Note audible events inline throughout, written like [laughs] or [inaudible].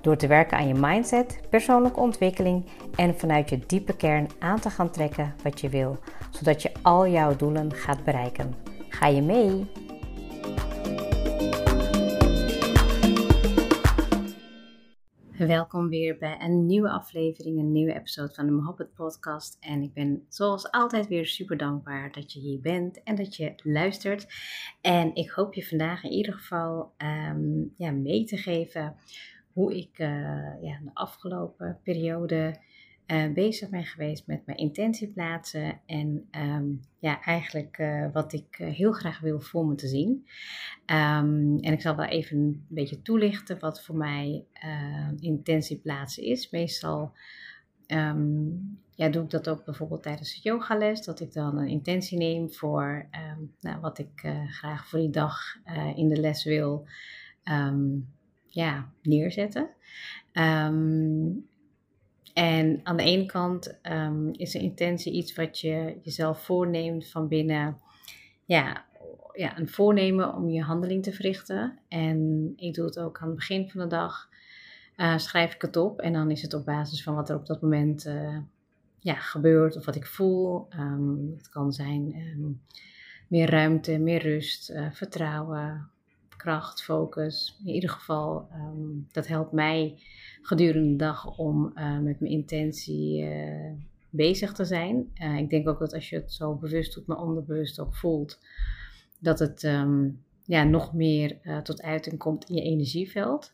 Door te werken aan je mindset, persoonlijke ontwikkeling en vanuit je diepe kern aan te gaan trekken wat je wil, zodat je al jouw doelen gaat bereiken. Ga je mee? Welkom weer bij een nieuwe aflevering, een nieuwe episode van de Mohabbat Podcast. En ik ben zoals altijd weer super dankbaar dat je hier bent en dat je luistert. En ik hoop je vandaag in ieder geval um, ja, mee te geven hoe ik uh, ja, de afgelopen periode uh, bezig ben geweest met mijn intentieplaatsen. En um, ja, eigenlijk uh, wat ik heel graag wil voor me te zien. Um, en ik zal wel even een beetje toelichten wat voor mij intentieplaatsen is. Meestal um, ja, doe ik dat ook bijvoorbeeld tijdens het yogales. Dat ik dan een intentie neem voor nou, wat ik graag voor die dag in de les wil ja, neerzetten. Um, en aan de ene kant um, is de intentie iets wat je jezelf voorneemt van binnen, ja, ja, een voornemen om je handeling te verrichten. En ik doe het ook aan het begin van de dag. Uh, schrijf ik het op en dan is het op basis van wat er op dat moment uh, ja, gebeurt of wat ik voel. Um, het kan zijn meer ruimte, meer rust, uh, vertrouwen, kracht, focus. In ieder geval, um, dat helpt mij gedurende de dag om uh, met mijn intentie uh, bezig te zijn. Uh, ik denk ook dat als je het zo bewust doet, maar onderbewust ook voelt, dat het um, ja, nog meer tot uiting komt in je energieveld.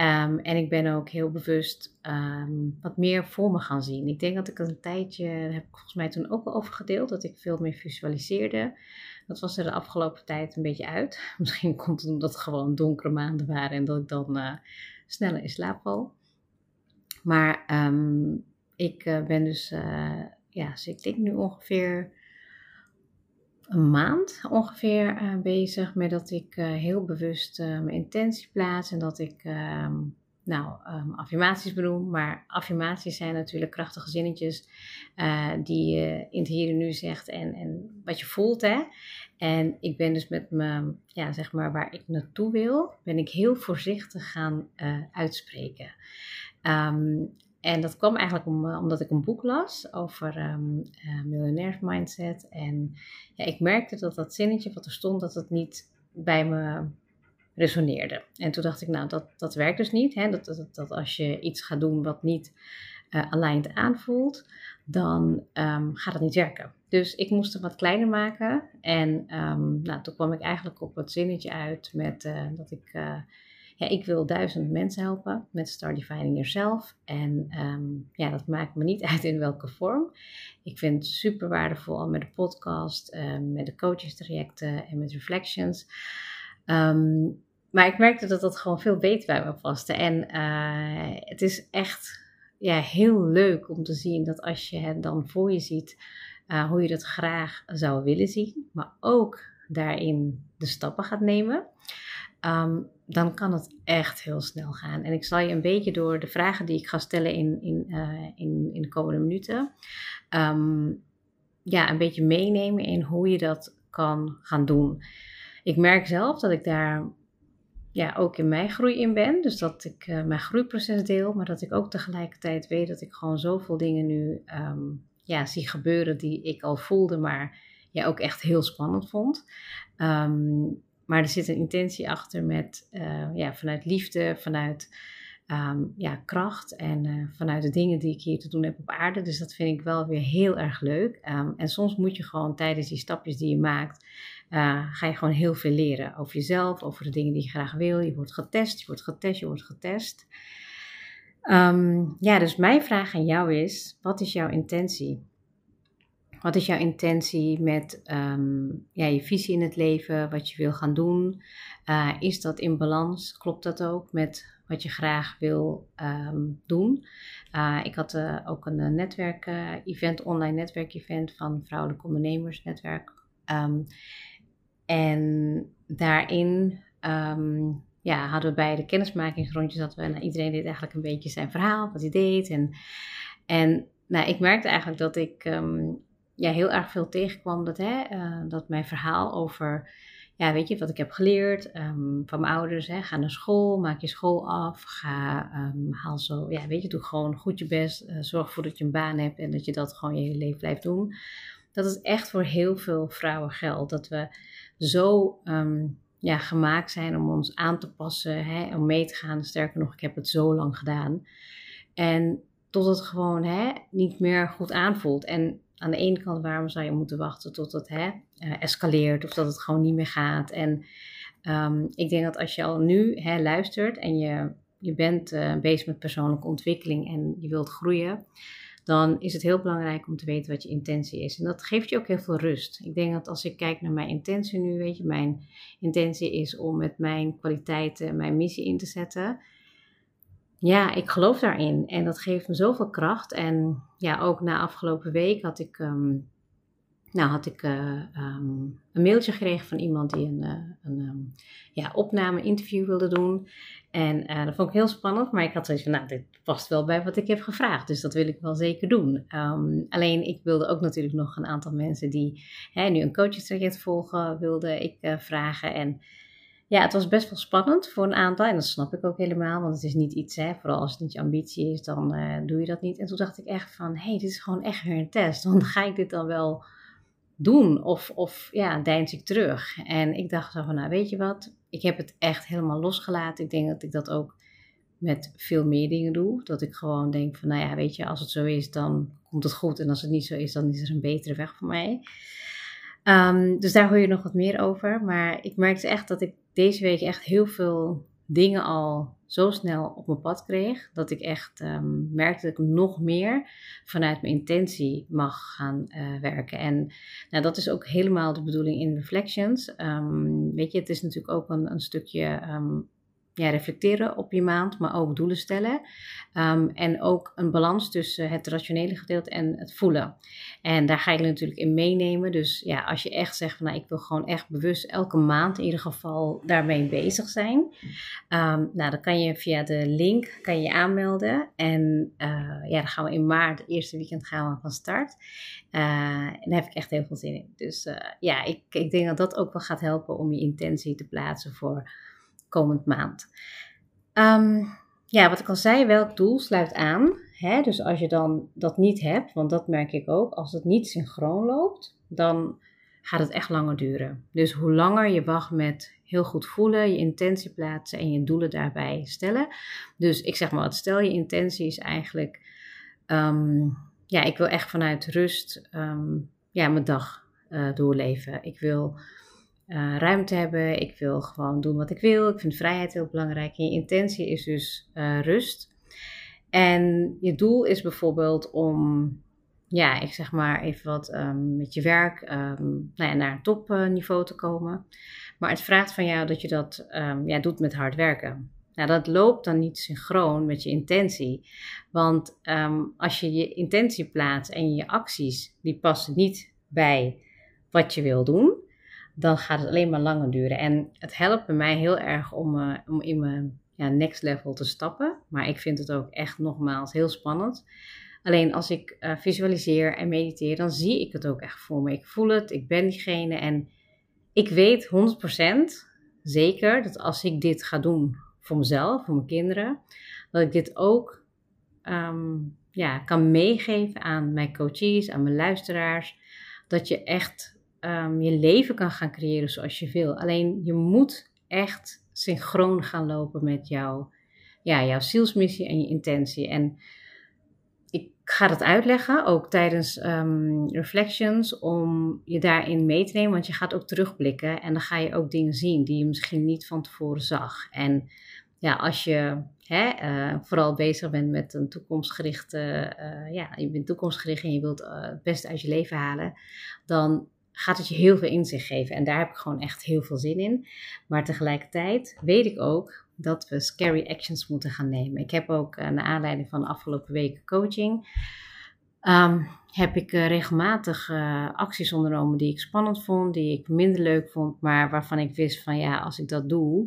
Um, en ik ben ook heel bewust um, wat meer voor me gaan zien. Ik denk dat ik een tijdje, daar heb ik volgens mij toen ook al over gedeeld, dat ik veel meer visualiseerde. Dat was er de afgelopen tijd een beetje uit. [laughs] Misschien komt het omdat het gewoon donkere maanden waren en dat ik dan uh, sneller in slaap val. Maar um, ik uh, ben dus, uh, ja, dus ik denk nu ongeveer een maand ongeveer uh, bezig met dat ik heel bewust mijn intentie plaats en dat ik um, nou, um, affirmaties benoem. Maar affirmaties zijn natuurlijk krachtige zinnetjes die je in het hier en nu zegt en, en wat je voelt. Hè? En ik ben dus met me, ja, zeg maar, waar ik naartoe wil, ben ik heel voorzichtig gaan uitspreken. Um, en dat kwam eigenlijk uh, omdat ik een boek las over um, uh, miljonairs mindset. En ja, ik merkte dat dat zinnetje wat er stond, dat het niet bij me resoneerde. En toen dacht ik, nou, dat, dat werkt dus niet. Hè? Dat, dat, dat als je iets gaat doen wat niet uh, aligned aanvoelt, dan um, gaat het niet werken. Dus ik moest het wat kleiner maken. En um, nou, toen kwam ik eigenlijk op het zinnetje uit met dat ik... Ja, ik wil duizend mensen helpen met Start Defining Yourself. En um, ja, dat maakt me niet [laughs] uit in welke vorm. Ik vind het super waardevol met de podcast, uh, met de coaches trajecten en met reflections. Um, maar ik merkte dat dat gewoon veel beter bij me paste. En uh, het is echt ja, heel leuk om te zien dat als je het dan voor je ziet, uh, hoe je dat graag zou willen zien, maar ook daarin de stappen gaat nemen, um, dan kan het echt heel snel gaan. En ik zal je een beetje door de vragen die ik ga stellen in, in, uh, in, in de komende minuten, um, ja, een beetje meenemen in hoe je dat kan gaan doen. Ik merk zelf dat ik daar ja, ook in mijn groei in ben. Dus dat ik uh, mijn groeiproces deel, maar dat ik ook tegelijkertijd weet dat ik gewoon zoveel dingen nu um, ja, zie gebeuren die ik al voelde, maar ja, ook echt heel spannend vond. Um, maar er zit een intentie achter met uh, ja, vanuit liefde, vanuit um, ja, kracht en uh, vanuit de dingen die ik hier te doen heb op aarde. Dus dat vind ik wel weer heel erg leuk. en soms moet je gewoon tijdens die stapjes die je maakt uh, ga je gewoon heel veel leren over jezelf, over de dingen die je graag wil. Je wordt getest, je wordt getest, je wordt getest. Um, ja, dus mijn vraag aan jou is: wat is jouw intentie? Wat is jouw intentie met um, ja, je visie in het leven, wat je wil gaan doen? Uh, is dat in balans? Klopt dat ook met wat je graag wil ehm, doen. Uh, ik had uh, ook een netwerk-event, online netwerk-event van Vrouwelijk Ondernemersnetwerk. Um, en daarin ja, hadden we bij de kennismakingsrondjes dat we, nou, iedereen deed eigenlijk een beetje zijn verhaal, wat hij deed. En, en nou, ik merkte eigenlijk dat ik ja, heel erg veel tegenkwam dat, hè, uh, dat mijn verhaal over ja, weet je, wat ik heb geleerd um, van mijn ouders. Hè, ga naar school, maak je school af. Ga, um, haal zo, ja, weet je, doe gewoon goed je best. Uh, zorg ervoor dat je een baan hebt en dat je dat gewoon je hele leven blijft doen. Dat is echt voor heel veel vrouwen geldt. Dat we zo um, ja, gemaakt zijn om ons aan te passen, hè, om mee te gaan. Sterker nog, ik heb het zo lang gedaan. En tot het gewoon hè, niet meer goed aanvoelt. En aan de ene kant, waarom zou je moeten wachten tot het hè, uh, escaleert of dat het gewoon niet meer gaat? En um, ik denk dat als je al nu hè, luistert en je, je bent uh, bezig met persoonlijke ontwikkeling en je wilt groeien, dan is het heel belangrijk om te weten wat je intentie is. En dat geeft je ook heel veel rust. Ik denk dat als ik kijk naar mijn intentie nu, weet je, mijn intentie is om met mijn kwaliteiten mijn missie in te zetten ja, ik geloof daarin. En dat geeft me zoveel kracht. En ja, ook na afgelopen week had ik, um, nou, had ik uh, um, een mailtje gekregen van iemand die een, uh, een um, ja, opname-interview wilde doen. En uh, dat vond ik heel spannend. Maar ik had zoiets van, nou, dit past wel bij wat ik heb gevraagd. Dus dat wil ik wel zeker doen. alleen, ik wilde ook natuurlijk nog een aantal mensen die hè, nu een coachingstraject volgen, wilde ik vragen. En ja, het was best wel spannend voor een aantal. En dat snap ik ook helemaal, want het is niet iets, hè, vooral als het niet je ambitie is, dan uh, doe je dat niet. En toen dacht ik echt van, hé, hey, dit is gewoon echt weer een test. [laughs] Want ga ik dit dan wel doen? Of, of ja, deins ik terug? En ik dacht zo van, nou weet je wat, ik heb het echt helemaal losgelaten. Ik denk dat ik dat ook met veel meer dingen doe. Dat ik gewoon denk van, nou ja, weet je, als het zo is, dan komt het goed. En als het niet zo is, dan is er een betere weg voor mij. Um, dus daar hoor je nog wat meer over. Maar ik merkte echt dat ik deze week echt heel veel dingen al zo snel op mijn pad kreeg. Dat ik echt um, merkte dat ik nog meer vanuit mijn intentie mag gaan uh, werken. En nou, dat is ook helemaal de bedoeling in Reflections. Um, weet je, het is natuurlijk ook een, een stukje um, ja, reflecteren op je maand, maar ook doelen stellen. Um, en ook een balans tussen het rationele gedeelte en het voelen. En daar ga ik natuurlijk in meenemen. Dus ja, als je echt zegt van nou, ik wil gewoon echt bewust elke maand in ieder geval daarmee bezig zijn. Um, nou, dan kan je via de link kan je, aanmelden. En uh, ja, dan gaan we in maart, eerste weekend gaan we van start. Uh, en daar heb ik echt heel veel zin in. Dus uh, ja, ik, ik denk dat dat ook wel gaat helpen om je intentie te plaatsen voor komend maand. Um, ja, wat ik al zei, welk doel sluit aan? Hè? Dus als je dan dat niet hebt, want dat merk ik ook, als het niet synchroon loopt, dan gaat het echt langer duren. Dus hoe langer je wacht met heel goed voelen, je intentie plaatsen en je doelen daarbij stellen. Dus ik zeg maar, wat stel je intentie is eigenlijk, um, ja, ik wil echt vanuit rust um, ja, mijn dag uh, doorleven. Ik wil uh, ruimte hebben. Ik wil gewoon doen wat ik wil. Ik vind vrijheid heel belangrijk. En je intentie is dus uh, rust. En je doel is bijvoorbeeld om, ja, ik zeg maar even wat um, met je werk um, nou ja, naar een topniveau te komen. Maar het vraagt van jou dat je dat um, ja, doet met hard werken. Nou, dat loopt dan niet synchroon met je intentie. Want als je je intentie plaatst en je acties, die passen niet bij wat je wil doen dan gaat het alleen maar langer duren. En het helpt bij mij heel erg om, uh, om in mijn ja, next level te stappen. Maar ik vind het ook echt nogmaals heel spannend. Alleen als ik uh, visualiseer en mediteer, dan zie ik het ook echt voor me. Ik voel het, ik ben diegene en ik weet 100% zeker dat als ik dit ga doen voor mezelf, voor mijn kinderen, dat ik dit ook um, ja, kan meegeven aan mijn coaches, aan mijn luisteraars. Dat je echt um, je leven kan gaan creëren zoals je wil. Alleen je moet echt synchroon gaan lopen met jouw, ja, jouw zielsmissie en je intentie. En ik ga dat uitleggen, ook tijdens um, reflections, om je daarin mee te nemen. Want je gaat ook terugblikken en dan ga je ook dingen zien die je misschien niet van tevoren zag. En ja, als je hè, uh, vooral bezig bent met een toekomstgerichte, uh, ja, je bent toekomstgericht en je wilt uh, het beste uit je leven halen, dan gaat het je heel veel inzicht geven. En daar heb ik gewoon echt heel veel zin in. Maar tegelijkertijd weet ik ook dat we scary actions moeten gaan nemen. Ik heb ook uh, naar aanleiding van de afgelopen weken coaching, um, heb ik uh, regelmatig uh, acties ondernomen die ik spannend vond, die ik minder leuk vond, maar waarvan ik wist van ja, als ik dat doe,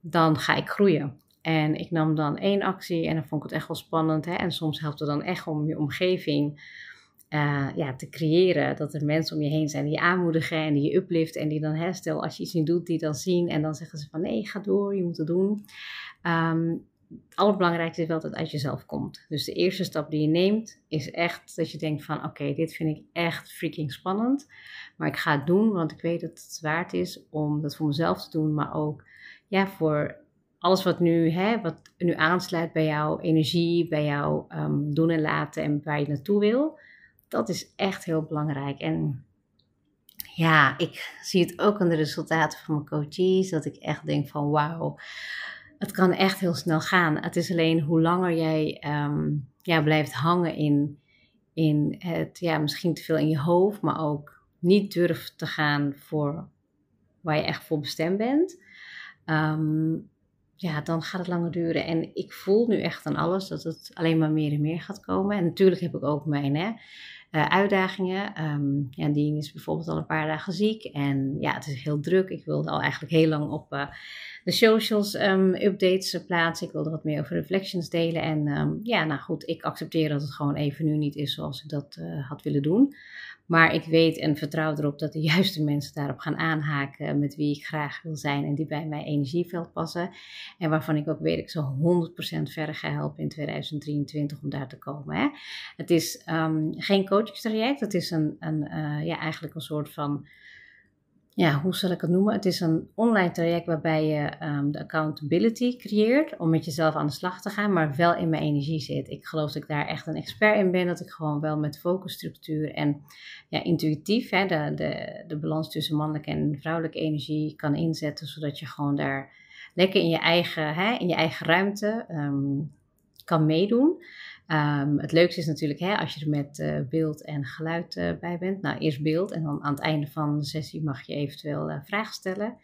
dan ga ik groeien. En ik nam dan één actie en dan vond ik het echt wel spannend. Hè? En soms helpt het dan echt om je omgeving uh, ja, te creëren. Dat er mensen om je heen zijn die je aanmoedigen en die je upliften. En die dan, hè, stel als je iets niet doet, die dan zien. En dan zeggen ze van nee, ga door, je moet het doen. Um, het allerbelangrijkste is wel dat het uit jezelf komt. Dus de eerste stap die je neemt is echt dat je denkt van oké, dit vind ik echt freaking spannend. Maar ik ga het doen, want ik weet dat het waard is om dat voor mezelf te doen. Maar ook ja, voor alles wat nu, hè, wat nu aansluit bij jouw energie, bij jouw um, doen en laten en waar je naartoe wil dat is echt heel belangrijk. En ja, ik zie het ook aan de resultaten van mijn coaches, dat ik echt denk van wauw, het kan echt heel snel gaan. Het is alleen hoe langer jij um, ja, blijft hangen in, in het, ja, misschien te veel in je hoofd, maar ook niet durft te gaan voor waar je echt voor bestemd bent. Um, ja, dan gaat het langer duren. En ik voel nu echt aan alles dat het alleen maar meer en meer gaat komen. En natuurlijk heb ik ook mijn hè, uh, uitdagingen. Um, ja, is bijvoorbeeld al een paar dagen ziek. En ja, het is heel druk. Ik wilde al eigenlijk heel lang op uh, de socials um, updates plaatsen. Ik wilde wat meer over reflections delen. En um, ja, nou goed, ik accepteer dat het gewoon even nu niet is zoals ik dat uh, had willen doen. Maar ik weet en vertrouw erop dat de [laughs] juiste mensen daarop gaan aanhaken met wie ik graag wil zijn en die bij mijn energieveld passen. En waarvan ik ook weet ik ze 100% verder ga helpen in 2023 om daar te komen. Hè. Het is um, geen coachingstraject, het is een, een uh, ja, eigenlijk een soort van ja, hoe zal ik het noemen? Het is een online traject waarbij je um, de accountability creëert om met jezelf aan de slag te gaan, maar wel in mijn energie zit. Ik geloof dat ik daar echt een expert in ben, dat ik gewoon wel met focusstructuur en ja, intuïtief hè, de, de, de balans tussen mannelijke en vrouwelijke energie kan inzetten, zodat je gewoon daar lekker in je eigen, hè, in je eigen ruimte um, kan meedoen. Um, het leukste is natuurlijk hè, als je er met uh, beeld en geluid uh, bij bent. Nou, eerst beeld en dan aan het einde van de sessie mag je eventueel uh, vragen stellen.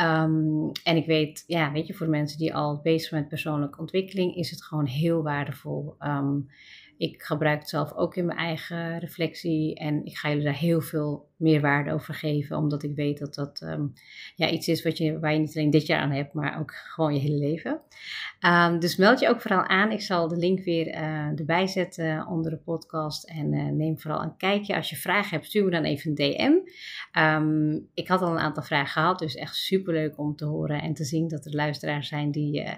Um, en ik weet, ja, weet je, voor mensen die al bezig zijn met persoonlijke ontwikkeling, is het gewoon heel waardevol. Um, ik gebruik het zelf ook in mijn eigen reflectie en ik ga jullie daar heel veel meer waarde over geven, omdat ik weet dat dat um, ja, iets is wat je, waar je niet alleen dit jaar aan hebt, maar ook gewoon je hele leven. Um, dus meld je ook vooral aan. Ik zal de link weer uh, erbij zetten onder de podcast en uh, neem vooral een kijkje. Als je vragen hebt, stuur me dan even een DM. Um, ik had al een aantal vragen gehad, dus echt super leuk om te horen en te zien dat er luisteraars zijn die uh,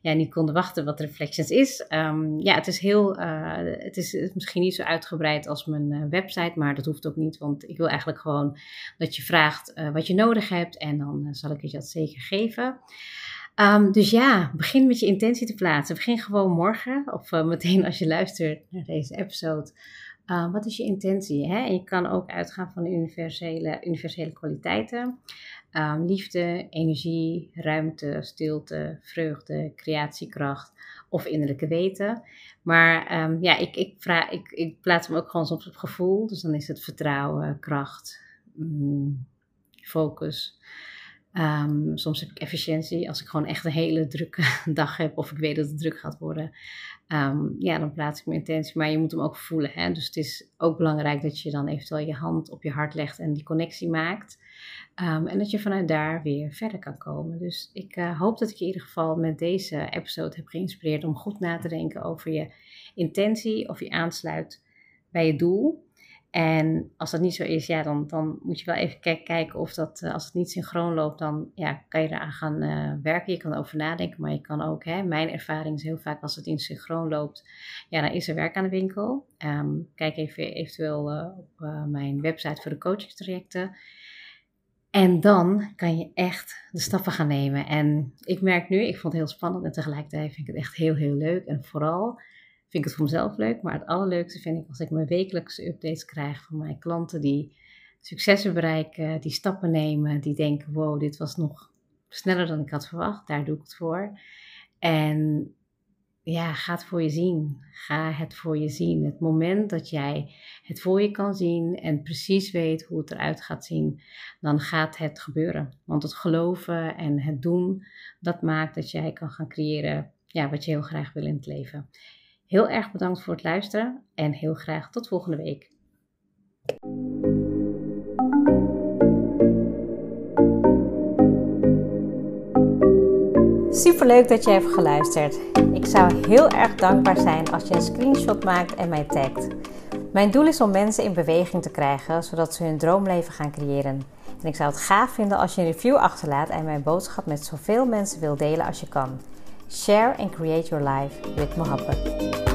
ja, niet konden wachten wat Reflections is. Um, ja, het is heel, uh, het is misschien niet zo uitgebreid als mijn uh, website, maar dat hoeft ook niet, want ik wil eigenlijk gewoon dat je vraagt uh, wat je nodig hebt en dan zal ik je dat zeker geven. Um, dus ja, begin met je intentie te plaatsen. Begin gewoon morgen of meteen als je luistert naar deze episode. Uh, wat is je intentie? Hè? En je kan ook uitgaan van universele, universele kwaliteiten. Um, liefde, energie, ruimte, stilte, vreugde, creatiekracht of innerlijke weten. Maar um, ja, ik, ik, vraag, ik, ik plaats hem ook gewoon soms op gevoel. Dus dan is het vertrouwen, kracht, mm, focus. Um, soms heb ik efficiëntie. Als ik gewoon echt een hele drukke [laughs] dag heb of ik weet dat het druk gaat worden. Um, ja, dan plaats ik mijn intentie. Maar je moet hem ook voelen. Hè? Dus het is ook belangrijk dat je dan eventueel je hand op je hart legt en die connectie maakt. Um, en dat je vanuit daar weer verder kan komen. Dus ik uh, hoop dat ik je in ieder geval met deze episode heb geïnspireerd om goed na te denken over je intentie of je aansluit bij je doel. En als dat niet zo is, ja, dan, dan moet je wel even kijken of dat, uh, als het niet synchroon loopt, dan ja, kan je eraan gaan uh, werken. Je kan erover nadenken, maar je kan ook, hè, mijn ervaring is heel vaak als het in synchroon loopt, ja, dan is er werk aan de winkel. Um, kijk even eventueel uh, op mijn website voor de coachingstrajecten. En dan kan je echt de stappen gaan nemen. En ik merk nu, ik vond het heel spannend en tegelijkertijd vind ik het echt heel, heel leuk. En vooral vind ik het voor mezelf leuk. Maar het allerleukste vind ik als ik mijn wekelijkse updates krijg van mijn klanten die successen bereiken, die stappen nemen, die denken: wow, dit was nog sneller dan ik had verwacht. Daar doe ik het voor. En ja, ga het voor je zien. Ga het voor je zien. Het moment dat jij het voor je kan zien en precies weet hoe het eruit gaat zien, dan gaat het gebeuren. Want het geloven en het doen, dat maakt dat jij kan gaan creëren ja, wat je heel graag wil in het leven. Heel erg bedankt voor het luisteren en heel graag tot volgende week. Super leuk dat je hebt geluisterd. Ik zou heel erg dankbaar zijn als je een screenshot maakt en mij tagt. Mijn doel is om mensen in beweging te krijgen, zodat ze hun droomleven gaan creëren. En ik zou het gaaf vinden als je een review achterlaat en mijn boodschap met zoveel mensen wil delen als je kan. Share and create your life with Mohabbat.